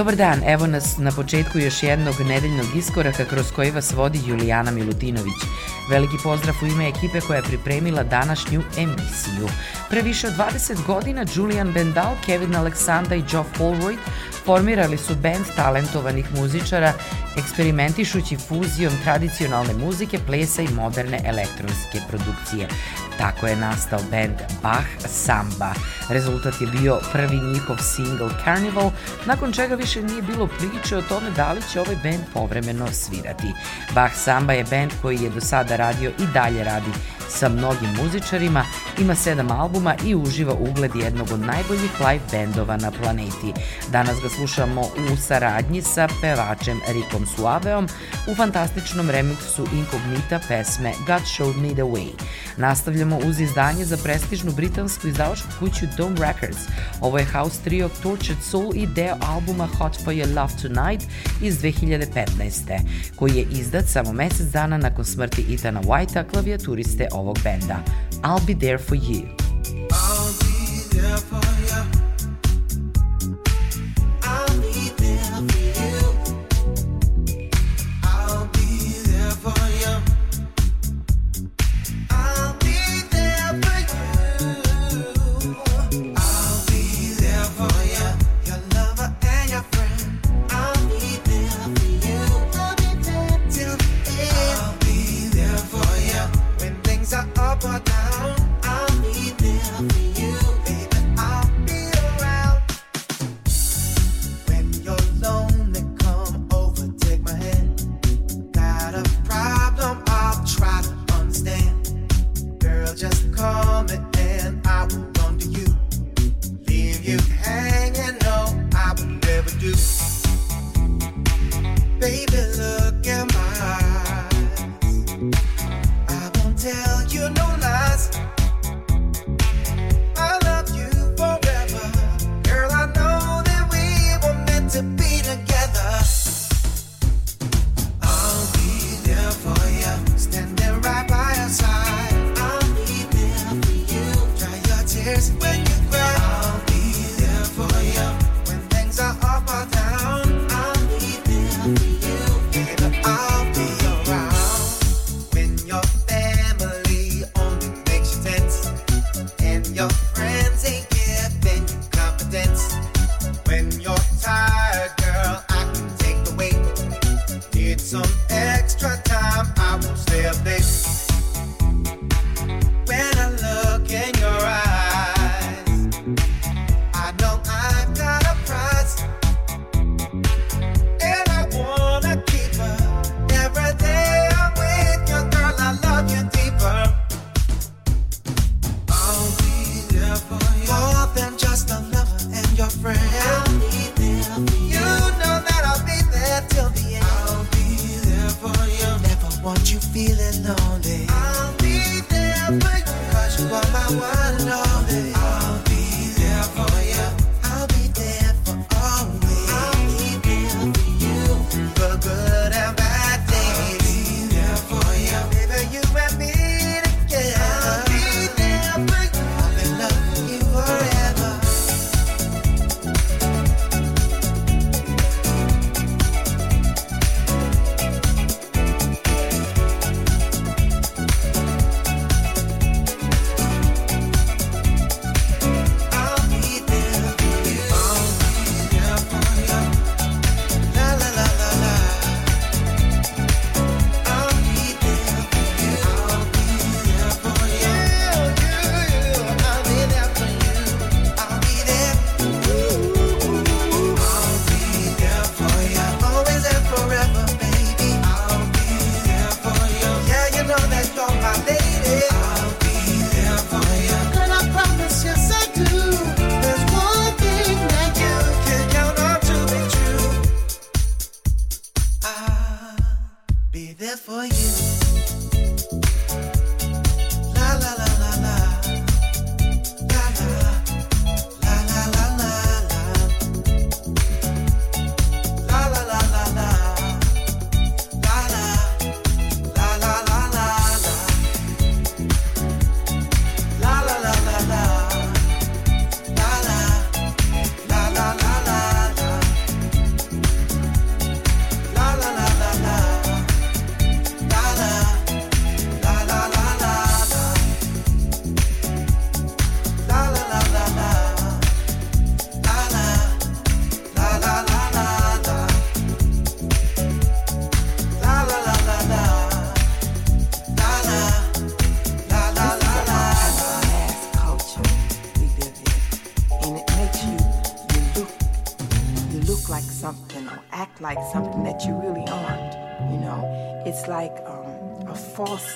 Dobar dan, evo nas na početku još jednog nedeljnog iskoraka kroz koji vas vodi Julijana Milutinović. Veliki pozdrav u ime ekipe koja je pripremila današnju emisiju. Pre više od 20 godina Julian Bendal, Kevin Aleksanda i Geoff Holroyd formirali su band talentovanih muzičara eksperimentišući fuzijom tradicionalne muzike, plesa i moderne elektronske produkcije. Tako je nastao band Bach Samba. Rezultat je bio prvi njihov single Carnival, nakon čega više nije bilo priče o tome da li će ovaj band povremeno svirati. Bach Samba je band koji je do sada radio i dalje radi sa mnogim muzičarima, ima sedam albuma i uživa ugled jednog od najboljih live bendova na planeti. Danas ga slušamo u saradnji sa pevačem Rikom Suaveom u fantastičnom remiksu Incognita pesme God Showed Me The Way. Nastavljamo uz izdanje za prestižnu britansku izdavačku kuću Dome Records. Ovo je house trio Tortured Soul i deo albuma Hot For Your Love Tonight iz 2015. koji je izdat samo mesec dana nakon smrti Ethana Whitea, klavijaturiste ovog benda. I'll be there for you.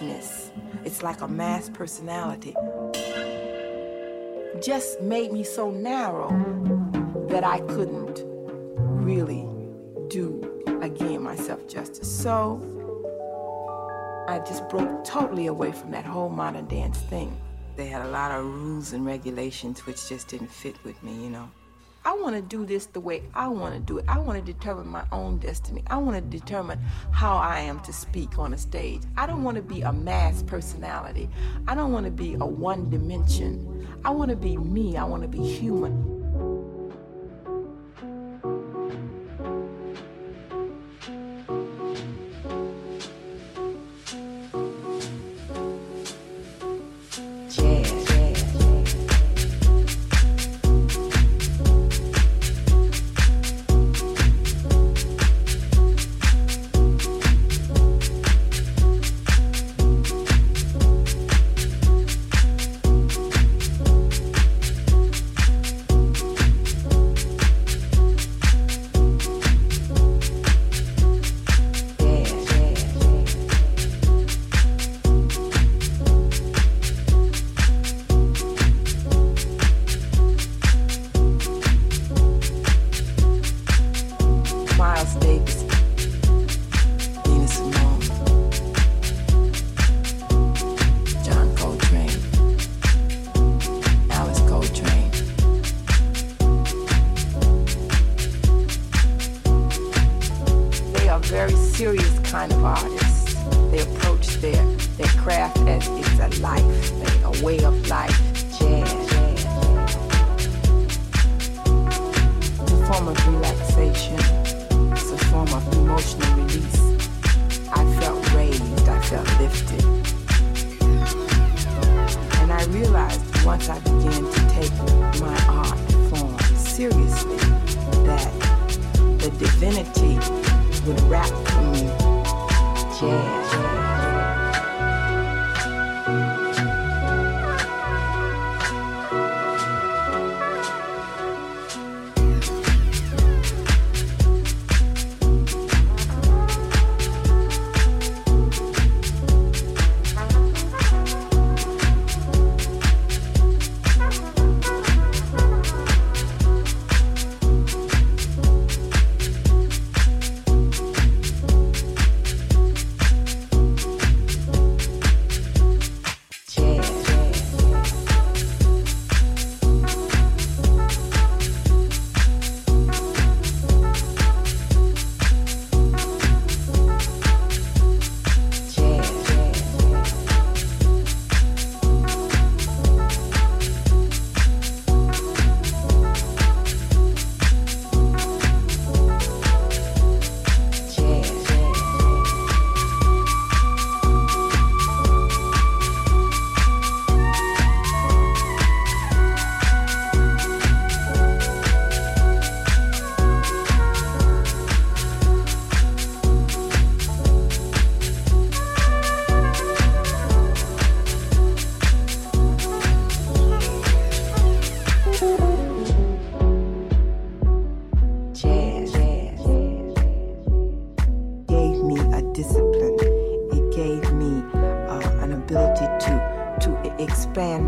It's like a mass personality. Just made me so narrow that I couldn't really do again myself justice. So I just broke totally away from that whole modern dance thing. They had a lot of rules and regulations which just didn't fit with me, you know. I want to do this the way I want to do it. I want to determine my own destiny. I want to determine how I am to speak on a stage. I don't want to be a mass personality. I don't want to be a one dimension. I want to be me. I want to be human.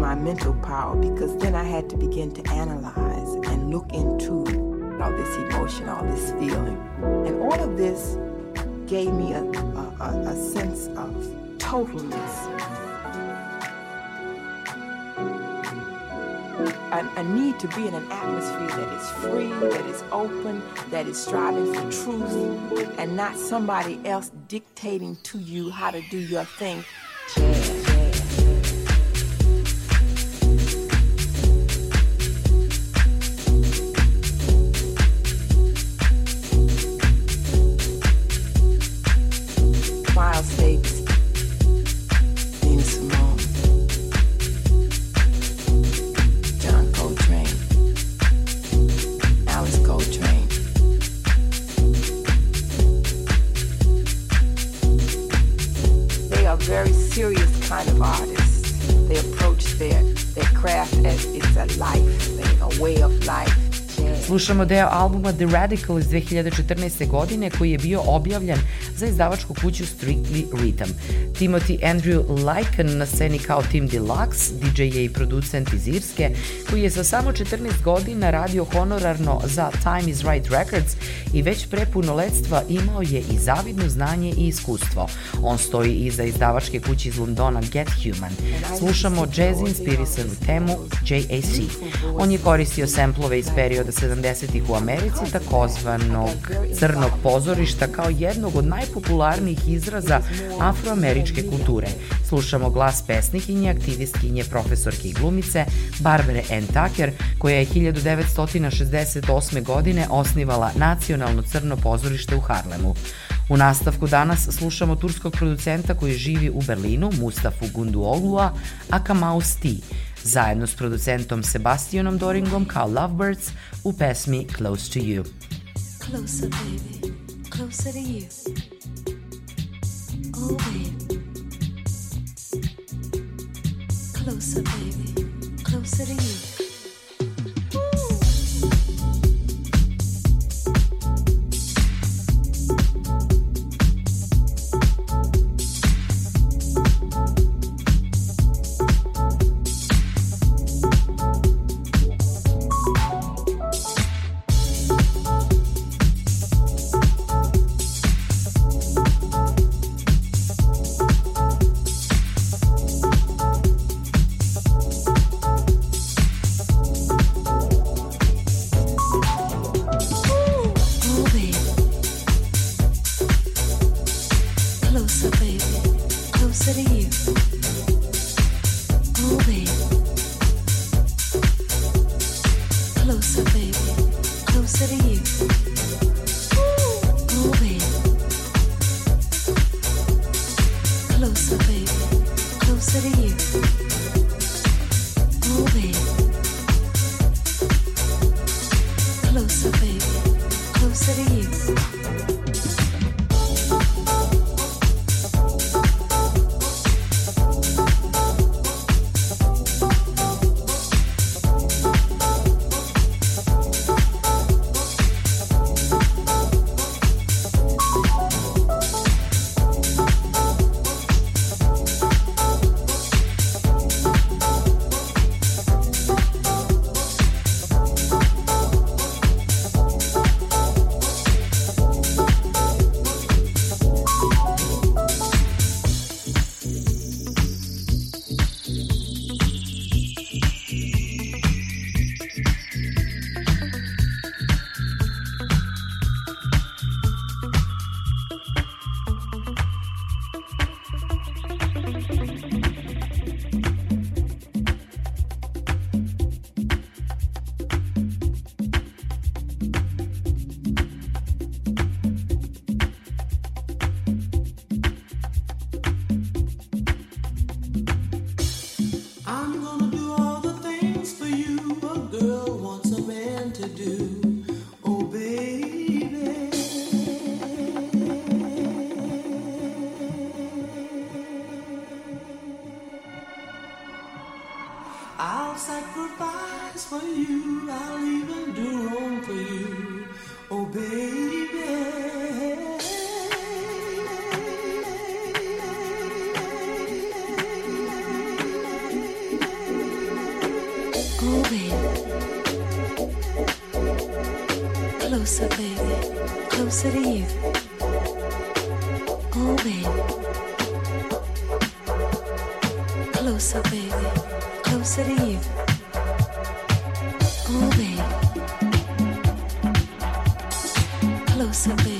my mental power because then I had to begin to analyze and look into all this emotion, all this feeling. And all of this gave me a, a, a sense of totalness. A need to be in an atmosphere that is free, that is open, that is striving for truth, and not somebody else dictating to you how to do your thing. Slušamo deo albuma The Radical iz 2014. godine koji je bio objavljen za izdavačku kuću Strictly Rhythm. Timothy Andrew Lycan na sceni kao Tim Deluxe, DJ je i producent iz Irske, koji je sa samo 14 godina radio honorarno za Time is Right Records i već pre punoletstva imao je i zavidno znanje i iskustvo. On stoji iza izdavačke kuće iz Londona Get Human. Slušamo jazz inspirisanu temu JAC. On je koristio semplove iz perioda 70-ih u Americi, takozvanog crnog pozorišta kao jednog od najpopularnijih izraza afroameričke kulture. Slušamo glas pesnikinje, aktivistkinje, profesorke i glumice Barbara Ann Tucker, koja je 1968. godine osnivala Nacionalno crno pozorište u Harlemu. U nastavku danas slušamo turskog producenta koji živi u Berlinu, Mustafu Gunduoglua, a Kamaus T, zajedno s producentom Sebastianom Doringom kao Lovebirds u pesmi Close to You. Closer, baby, closer to you. Closer, baby, closer to you. closer, baby, closer to you. Closer, baby. Closer to you. Oh, babe. Closer, baby. Closer to you. Oh, baby, Closer, baby.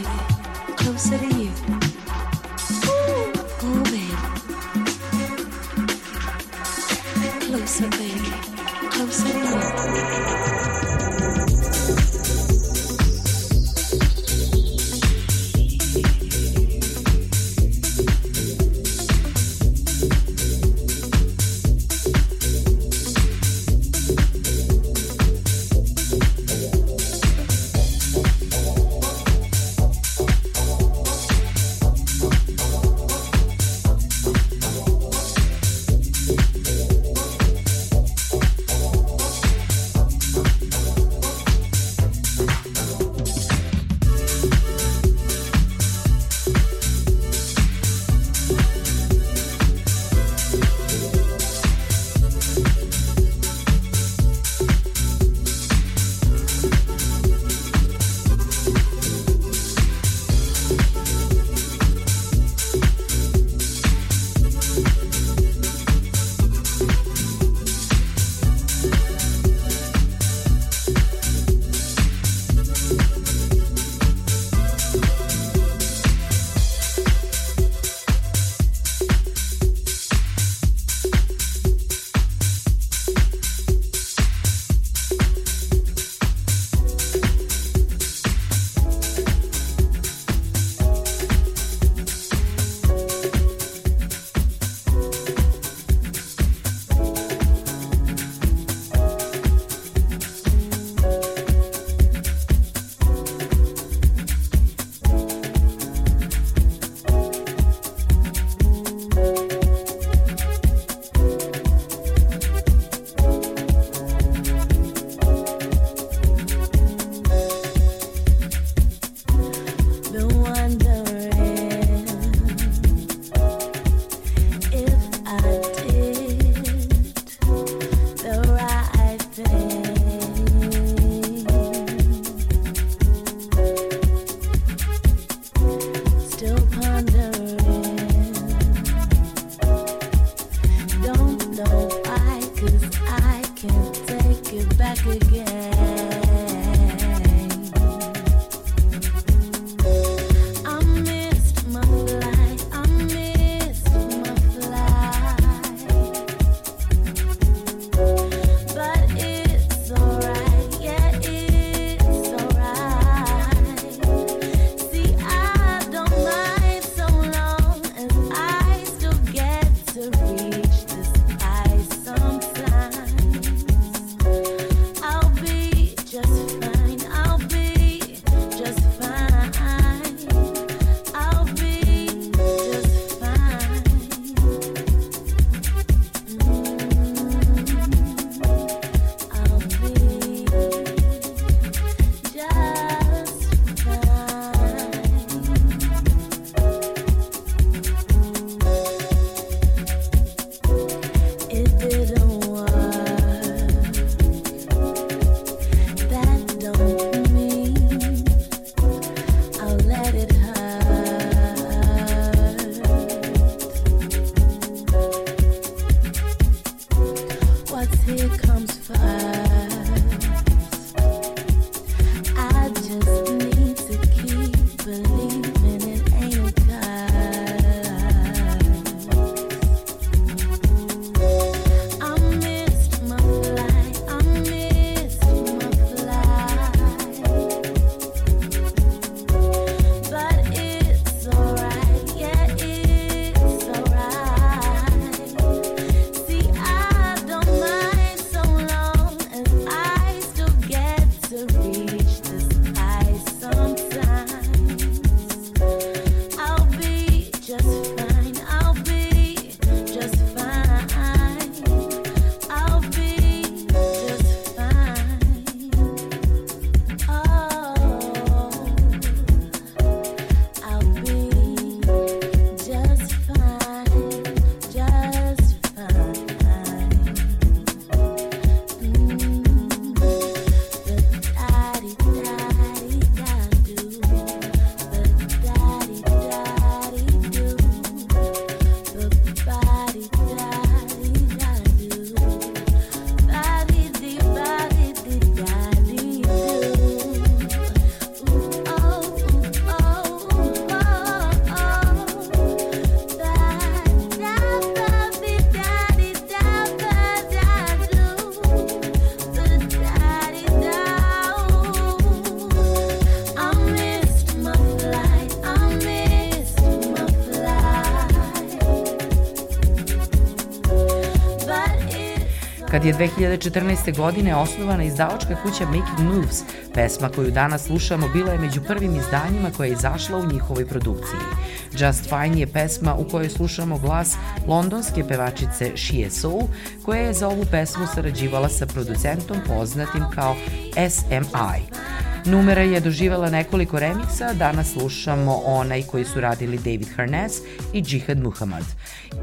Je 2014. godine osnovana izdavačka kuća Making Moves, pesma koju danas slušamo bila je među prvim izdanjima koja je izašla u njihovoj produkciji. Just Fine je pesma u kojoj slušamo glas londonske pevačice Shie Soul, koja je za ovu pesmu sarađivala sa producentom poznatim kao SMI. Numera je doživela nekoliko remiksa, danas slušamo onaj koji su radili David Harness i Jihad Muhammad.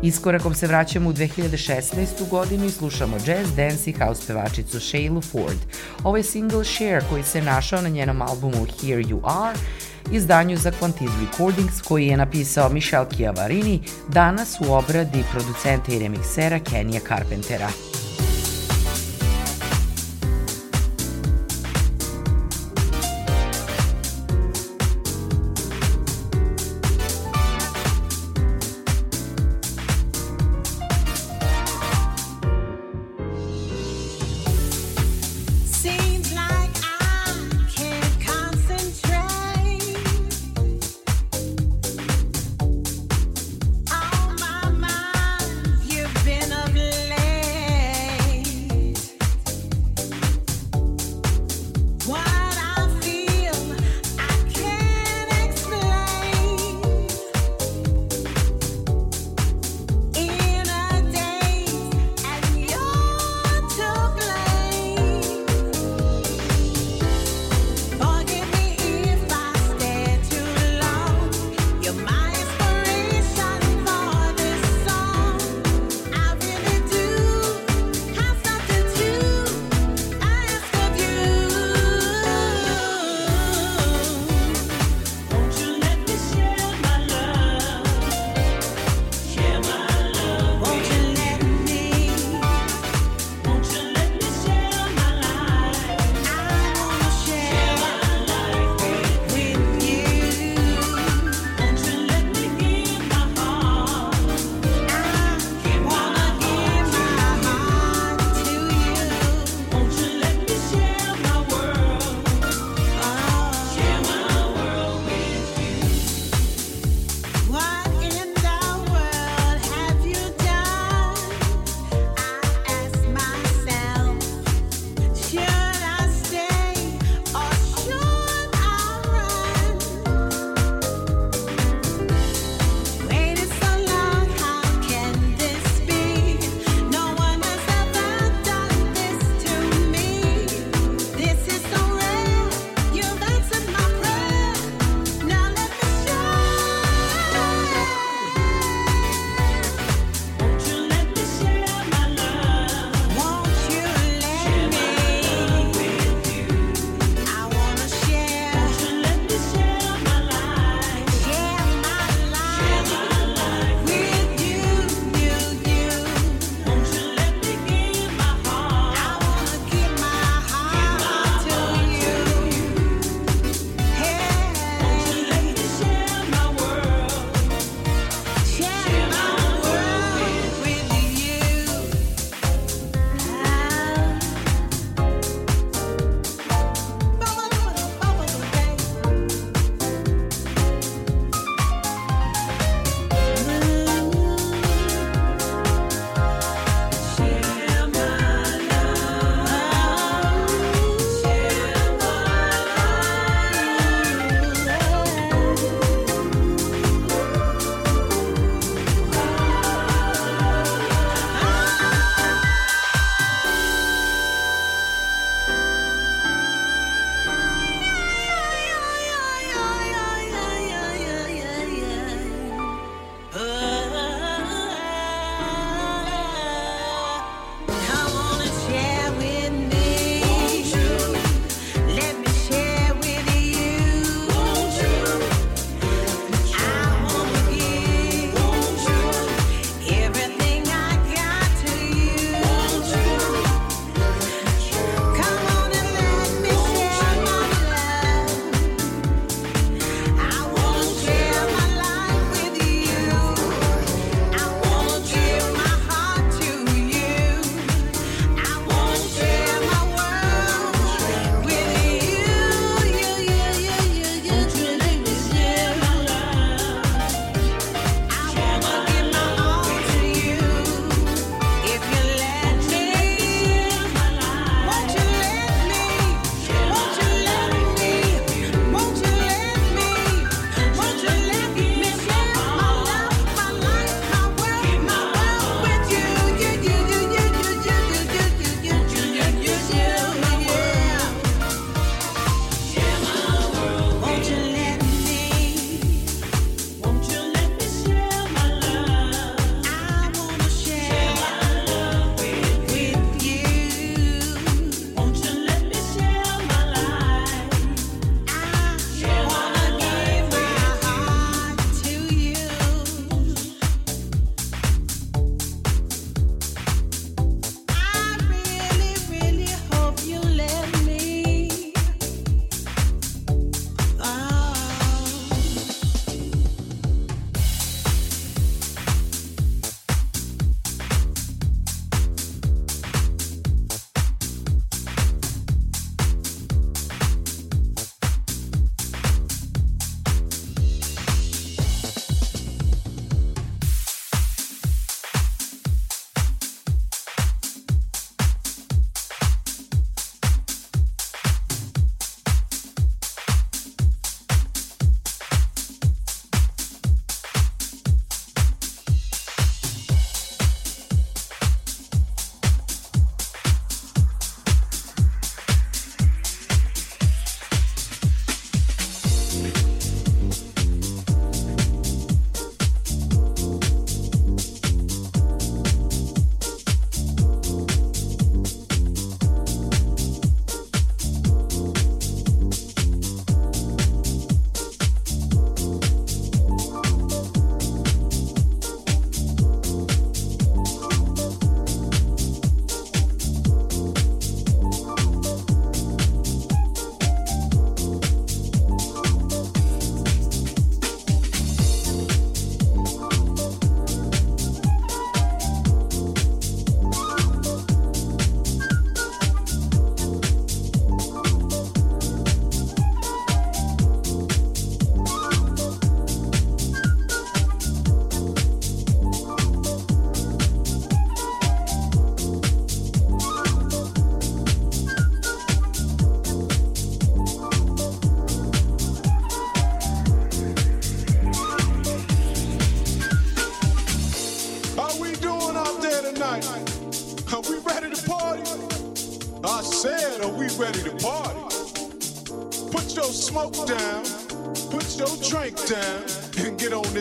Iskorakom se vraćamo u 2016. godinu i slušamo jazz, dance i house pevačicu Shayla Ford. Ovo je single Share koji se našao na njenom albumu Here You Are, izdanju za Quantiz Recordings koji je napisao Michel Chiavarini, danas u obradi producenta i remiksera Kenija Carpentera.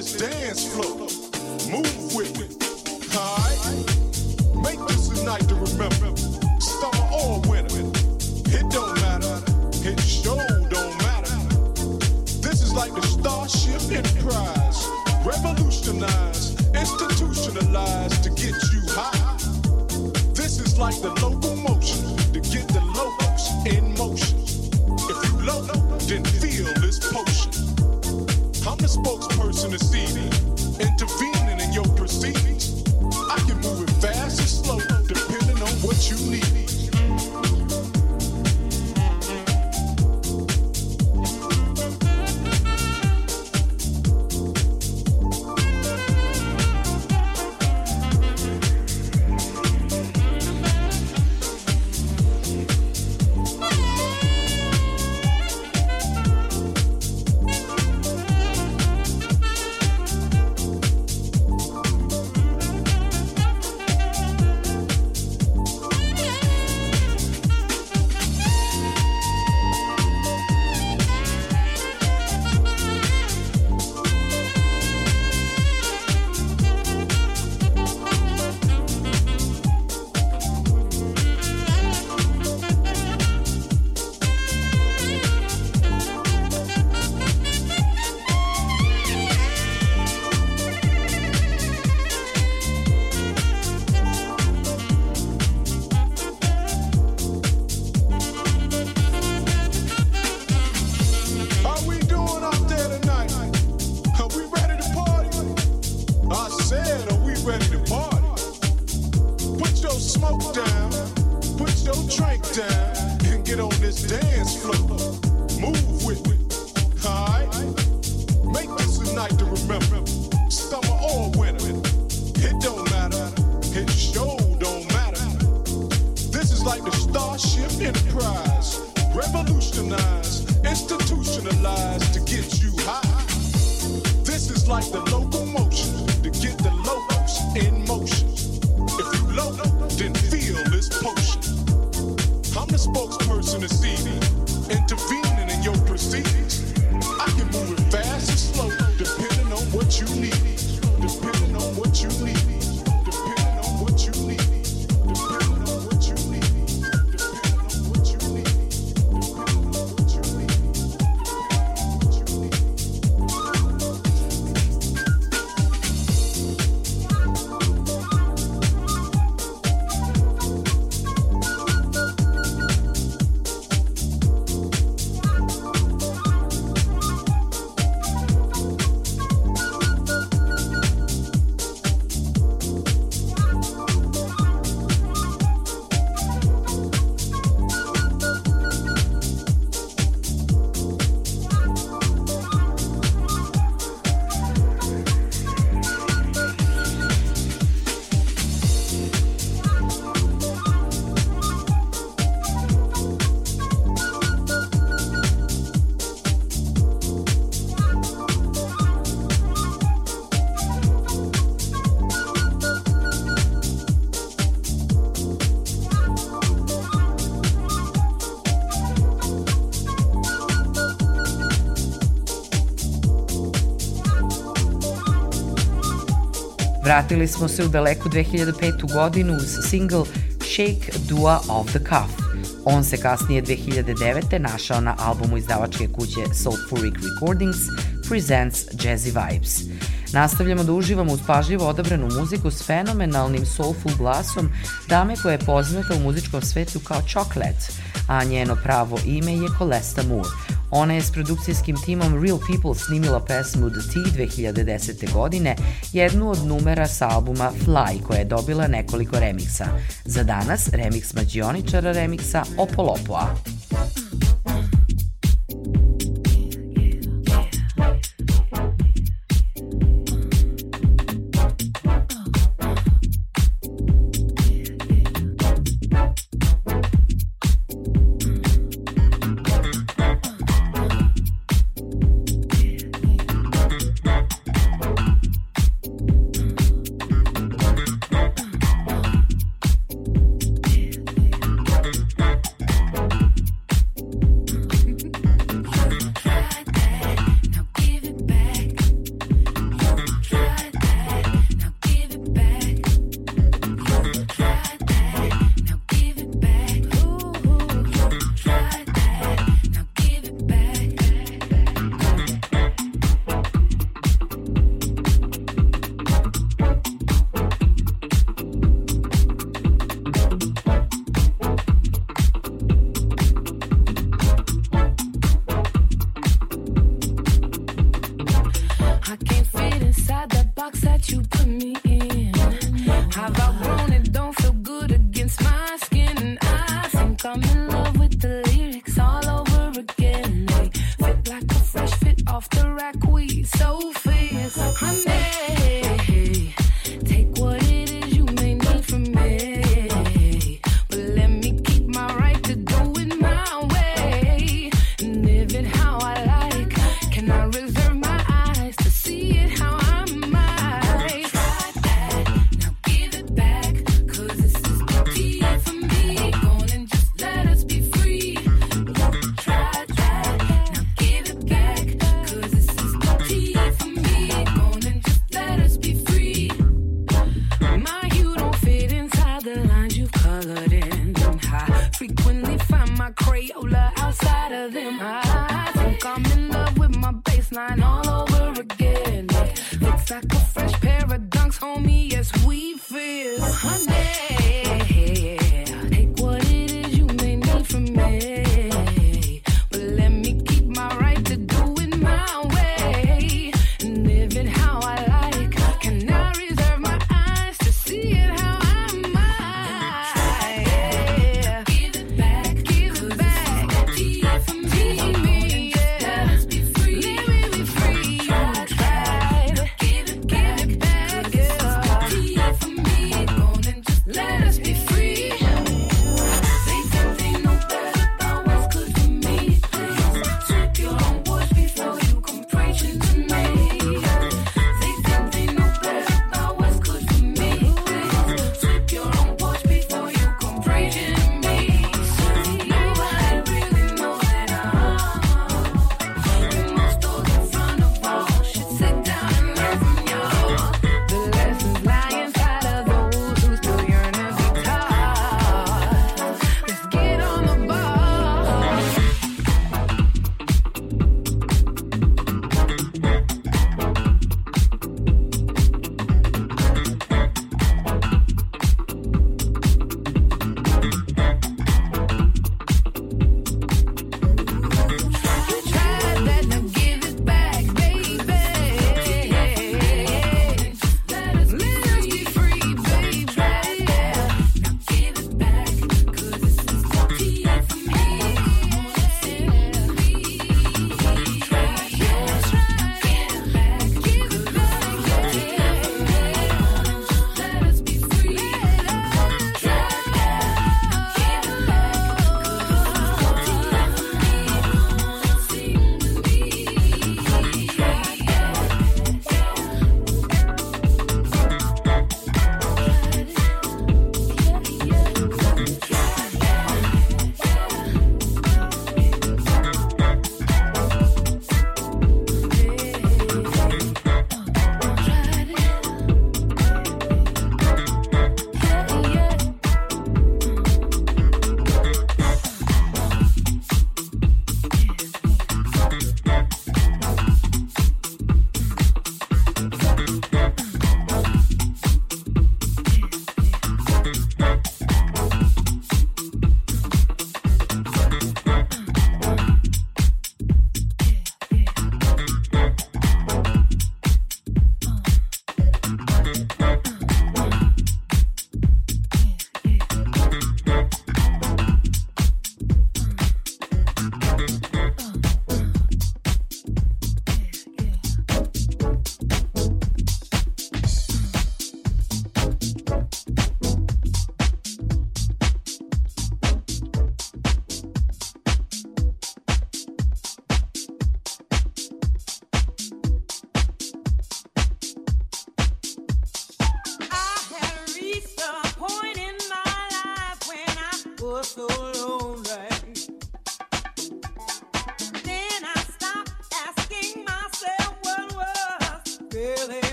This dance floor. Move with me, alright? Make this a night to remember. Summer or winter, it don't matter. It sure don't matter. This is like the Starship Enterprise, revolutionized, institutionalized to get you high. This is like the locomotion to get the locos in motion. If you low, then feel this potion. I'm the spokesperson of CD, intervening in your proceedings. I can move it fast or slow, depending on what you need. This dance floor. Move with alright? Make this a night to remember. Or it don't matter. It sure don't matter. This is like the Starship Enterprise, to get you high. This is like the Vratili smo se u daleku 2005. godinu uz single Shake Dua of the Cuff. On se kasnije 2009. našao na albumu izdavačke kuće Soulfuric Recordings Presents Jazzy Vibes. Nastavljamo da uživamo uz pažljivo odabranu muziku s fenomenalnim soulful glasom dame koja je poznata u muzičkom svetu kao Chocolate, a njeno pravo ime je Colesta Moore. Ona je s produkcijskim timom Real People snimila pesmu The Tea 2010. godine, jednu od numera sa albuma Fly koja je dobila nekoliko remiksa. Za danas remix mađioničara remiksa Opolopoa.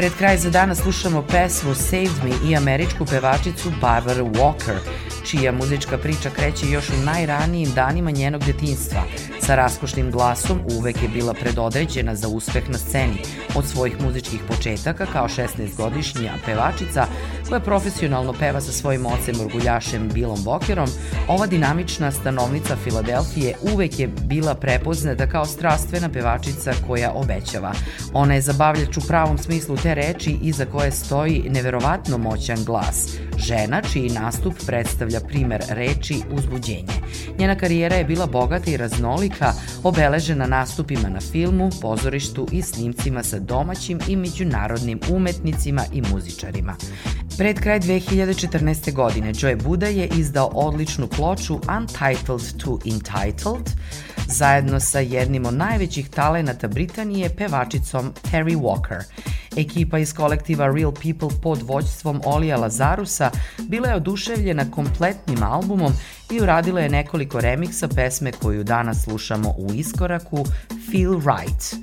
Pred kraj za danas slušamo pesmu Saved Me i američku pevačicu Barbara Walker, čija muzička priča kreće još u najranijim danima njenog detinstva. Sa raskošnim glasom uvek je bila predodređena za uspeh na sceni. Od svojih muzičkih početaka kao 16-godišnja pevačica koja profesionalno peva sa svojim ocem orguljašem Billom Walkerom, ova dinamična stanovnica Filadelfije uvek je bila prepoznata kao strastvena pevačica koja obećava. Ona je zabavljač u pravom smislu te reči iza koje stoji neverovatno moćan glas. Žena čiji nastup predstavlja primer reči uzbuđenje. Njena karijera je bila bogata i raznolika, obeležena nastupima na filmu, pozorištu i snimcima sa domaćim i međunarodnim umetnicima i muzičarima. Pred kraj 2014. godine Joe Buda je izdao odličnu ploču Untitled to Entitled, zajedno sa jednim od najvećih talenata Britanije, pevačicom Terry Walker. Ekipa iz kolektiva Real People pod vođstvom Olija Lazarusa bila je oduševljena kompletnim albumom i uradila je nekoliko remiksa pesme koju danas slušamo u iskoraku Feel Right.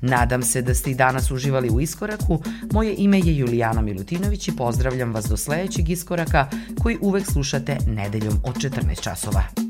Nadam se da ste i danas uživali u iskoraku. Moje ime je Julijana Milutinović i pozdravljam vas do sledećeg iskoraka koji uvek slušate nedeljom od 14 časova.